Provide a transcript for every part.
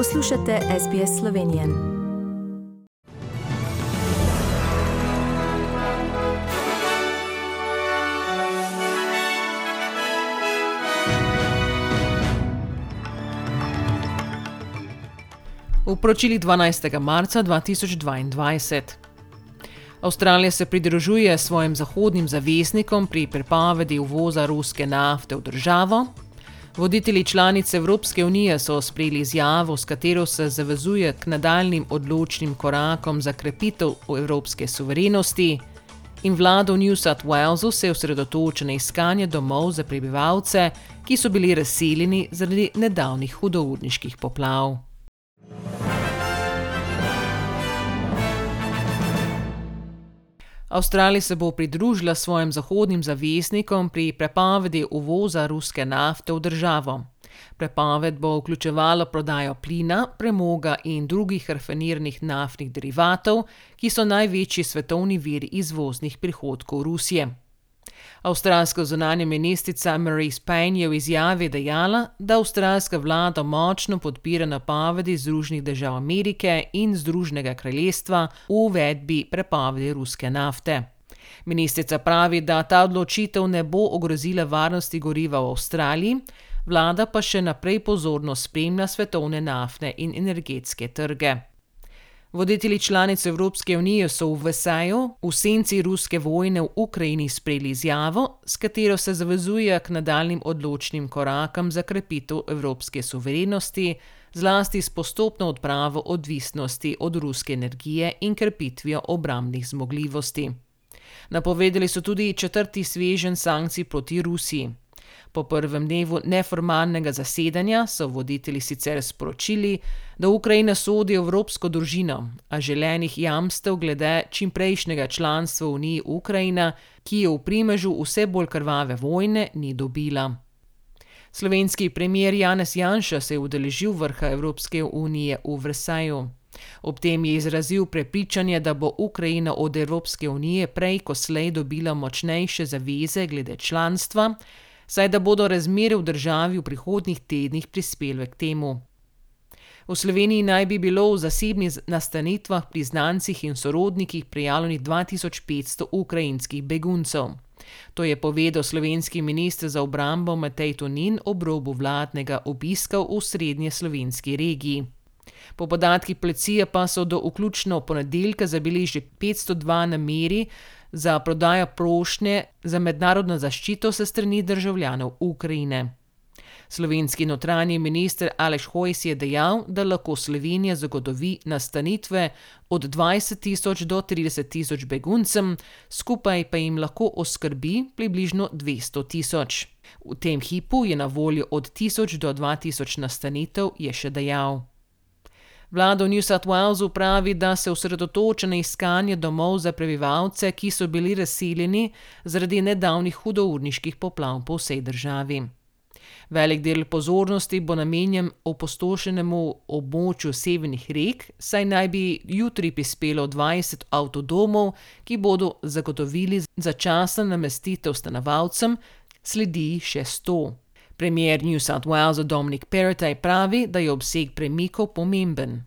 Poslušate SBS Slovenije. V poročilih 12. marca 2022. Avstralija se pridružuje svojim zahodnim zaveznikom pri prepovedi uvoza ruske nafte v državo, Voditelji članic Evropske unije so sprejeli izjavo, s katero se zavezuje k nadaljnim odločnim korakom za krepitev evropske suverenosti, in vlada v New South Walesu se osredotoča na iskanje domov za prebivalce, ki so bili razseljeni zaradi nedavnih hudourniških poplav. Avstralija se bo pridružila svojim zahodnim zaveznikom pri prepovedi uvoza ruske nafte v državo. Prepoved bo vključevala prodajo plina, premoga in drugih rafiniranih naftnih derivatov, ki so največji svetovni vir izvoznih prihodkov Rusije. Avstralska zunanja ministrica Maurice Payne je v izjavi dejala, da avstralska vlada močno podpira napovedi Združenih držav Amerike in Združenega kraljestva v uvedbi prepovedi ruske nafte. Ministrica pravi, da ta odločitev ne bo ogrozila varnosti goriva v Avstraliji, vlada pa še naprej pozorno spremlja svetovne naftne in energetske trge. Voditelji članic Evropske unije so v Vesaju, v senci ruske vojne v Ukrajini, sprejeli izjavo, s katero se zavezuje k nadaljnim odločnim korakom za krepitev evropske suverenosti, zlasti s postopno odpravo odvisnosti od ruske energije in krepitvijo obrambnih zmogljivosti. Napovedali so tudi četrti svežen sankcij proti Rusiji. Po prvem dnevu neformalnega zasedanja so voditelji sicer sporočili, da Ukrajina sodi v evropsko družino, a želenih jamstev glede čimprejšnjega članstva v Uniji Ukrajina, ki je v primežu vse bolj krvave vojne, ni dobila. Slovenski premier Janez Janša se je udeležil vrha Evropske unije v Vrsaju. Ob tem je izrazil prepričanje, da bo Ukrajina od Evropske unije prej ko slej dobila močnejše zaveze glede članstva, saj da bodo razmere v državi v prihodnjih tednih prispele k temu. V Sloveniji naj bi bilo v zasebnih nastanitvah pri znancih in sorodnikih prijavljenih 2500 ukrajinskih beguncev. To je povedal slovenski ministr za obrambo Matej Tonin ob robu vladnega obiska v srednje slovenski regiji. Po podatkih policije pa so do vključno ponedeljka zabeležili 502 nameri, za prodajo prošnje za mednarodno zaščito se strani državljanov Ukrajine. Slovenski notranji minister Aleš Hojs je dejal, da lahko Slovenija zagotovi nastanitve od 20 tisoč do 30 tisoč beguncem, skupaj pa jim lahko oskrbi približno 200 tisoč. V tem hipu je na voljo od 1000 do 2000 nastanitev, je še dejal. Vlada v New South Walesu pravi, da se osredotoča na iskanje domov za prebivalce, ki so bili razseljeni zaradi nedavnih hudourniških poplav po vsej državi. Velik del pozornosti bo namenjen opustošenemu območju severnih rek, saj naj bi jutri prispelo 20 avtodomov, ki bodo zagotovili začasno namestitev stanovalcem, sledi še 100. Premier New South Wales Dominic Perrottet pravi, da je obseg premikov pomemben.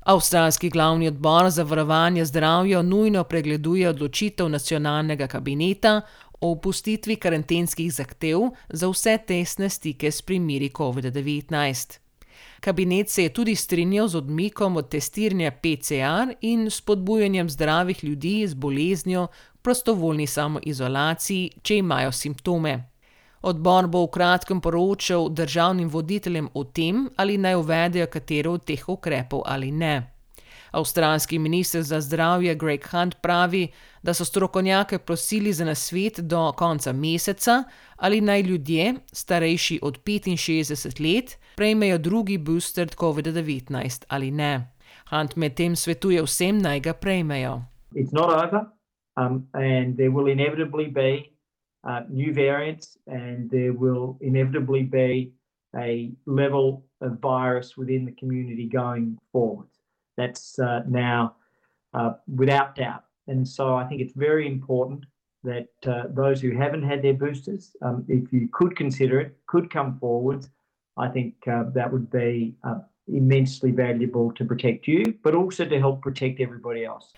Avstralski glavni odbor za varovanje zdravja nujno pregleduje odločitev nacionalnega kabineta o opustitvi karantenskih zahtev za vse tesne stike s primeri COVID-19. Kabinet se je tudi strinjal z odmikom od testiranja PCR in spodbujanjem zdravih ljudi z boleznijo v prostovoljni samoizolaciji, če imajo simptome. Odbor bo v kratkem poročal državnim voditeljem o tem, ali naj uvedejo katero od teh ukrepov ali ne. Avstralski minister za zdravje Greg Hunt pravi, da so strokovnjake prosili za nasvet do konca meseca, ali naj ljudje, starejši od 65 let, prejmejo drugi booster COVID-19 ali ne. Hunt medtem svetuje vsem naj ga prejmejo. It's not over, um, and there will inevitably be uh, new variants, and there will inevitably be a level of virus within the community going forward. That's uh, now uh, without doubt. And so I think it's very important that uh, those who haven't had their boosters, um, if you could consider it, could come forward. I think uh, that would be immensely valuable to protect you, but also to help protect everybody else.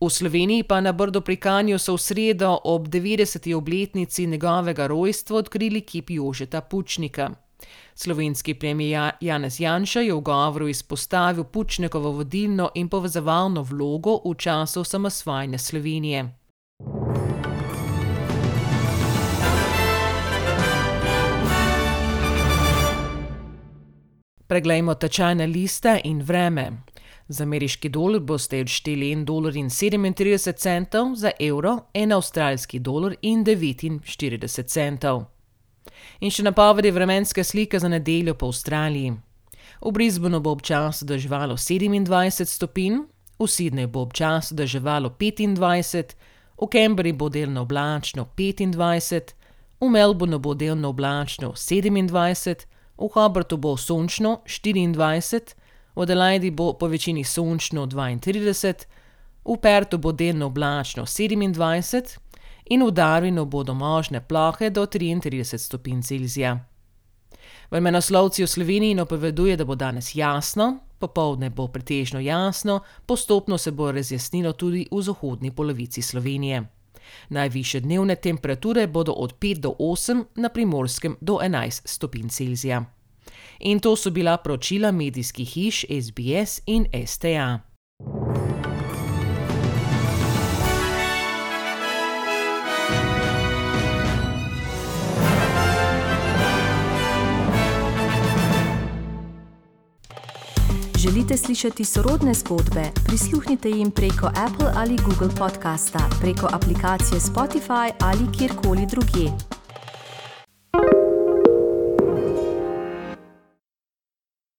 V Sloveniji pa na Brdo pri Kanju so v sredo ob 90. obletnici njegovega rojstva odkrili kip Jožeta Pučnika. Slovenski premijer Janez Janša je v govoru izpostavil Pučnikovo vodilno in povezovalno vlogo v času osamosvajanja Slovenije. Preglejmo tečajne liste in vreme. Za ameriški dolar boste odšteli 1,37 dolarja, za evro 1 avstralski dolar in 49 centov. In še napovedi vremenske slike za nedeljo po Avstraliji. V Brisbaneu bo občasno deževalo 27 stopinj, v Sydneyju bo občasno deževalo 25, v Canberri bo delno oblačno 25, v Melbournu bo delno oblačno 27, v Hobartu bo sončno 24, v Adelaidi bo po večini sončno 32, v Pertu bo delno oblačno 27 in v Darwinu bodo možne plohe do 33 stopinj Celzija. Vremenoslovci v Sloveniji napoveduje, da bo danes jasno, popoldne bo pretežno jasno, postopno se bo razjasnilo tudi v zahodni polovici Slovenije. Najviše dnevne temperature bodo od 5 do 8, na primorskem do 11 stopinj Celzija. In to so bila poročila medijskih hiš SBS in STA. Želite slišati sorodne zgodbe? Prisluhnite jim preko Apple ali Google podcasta, preko aplikacije Spotify ali kjerkoli drugje.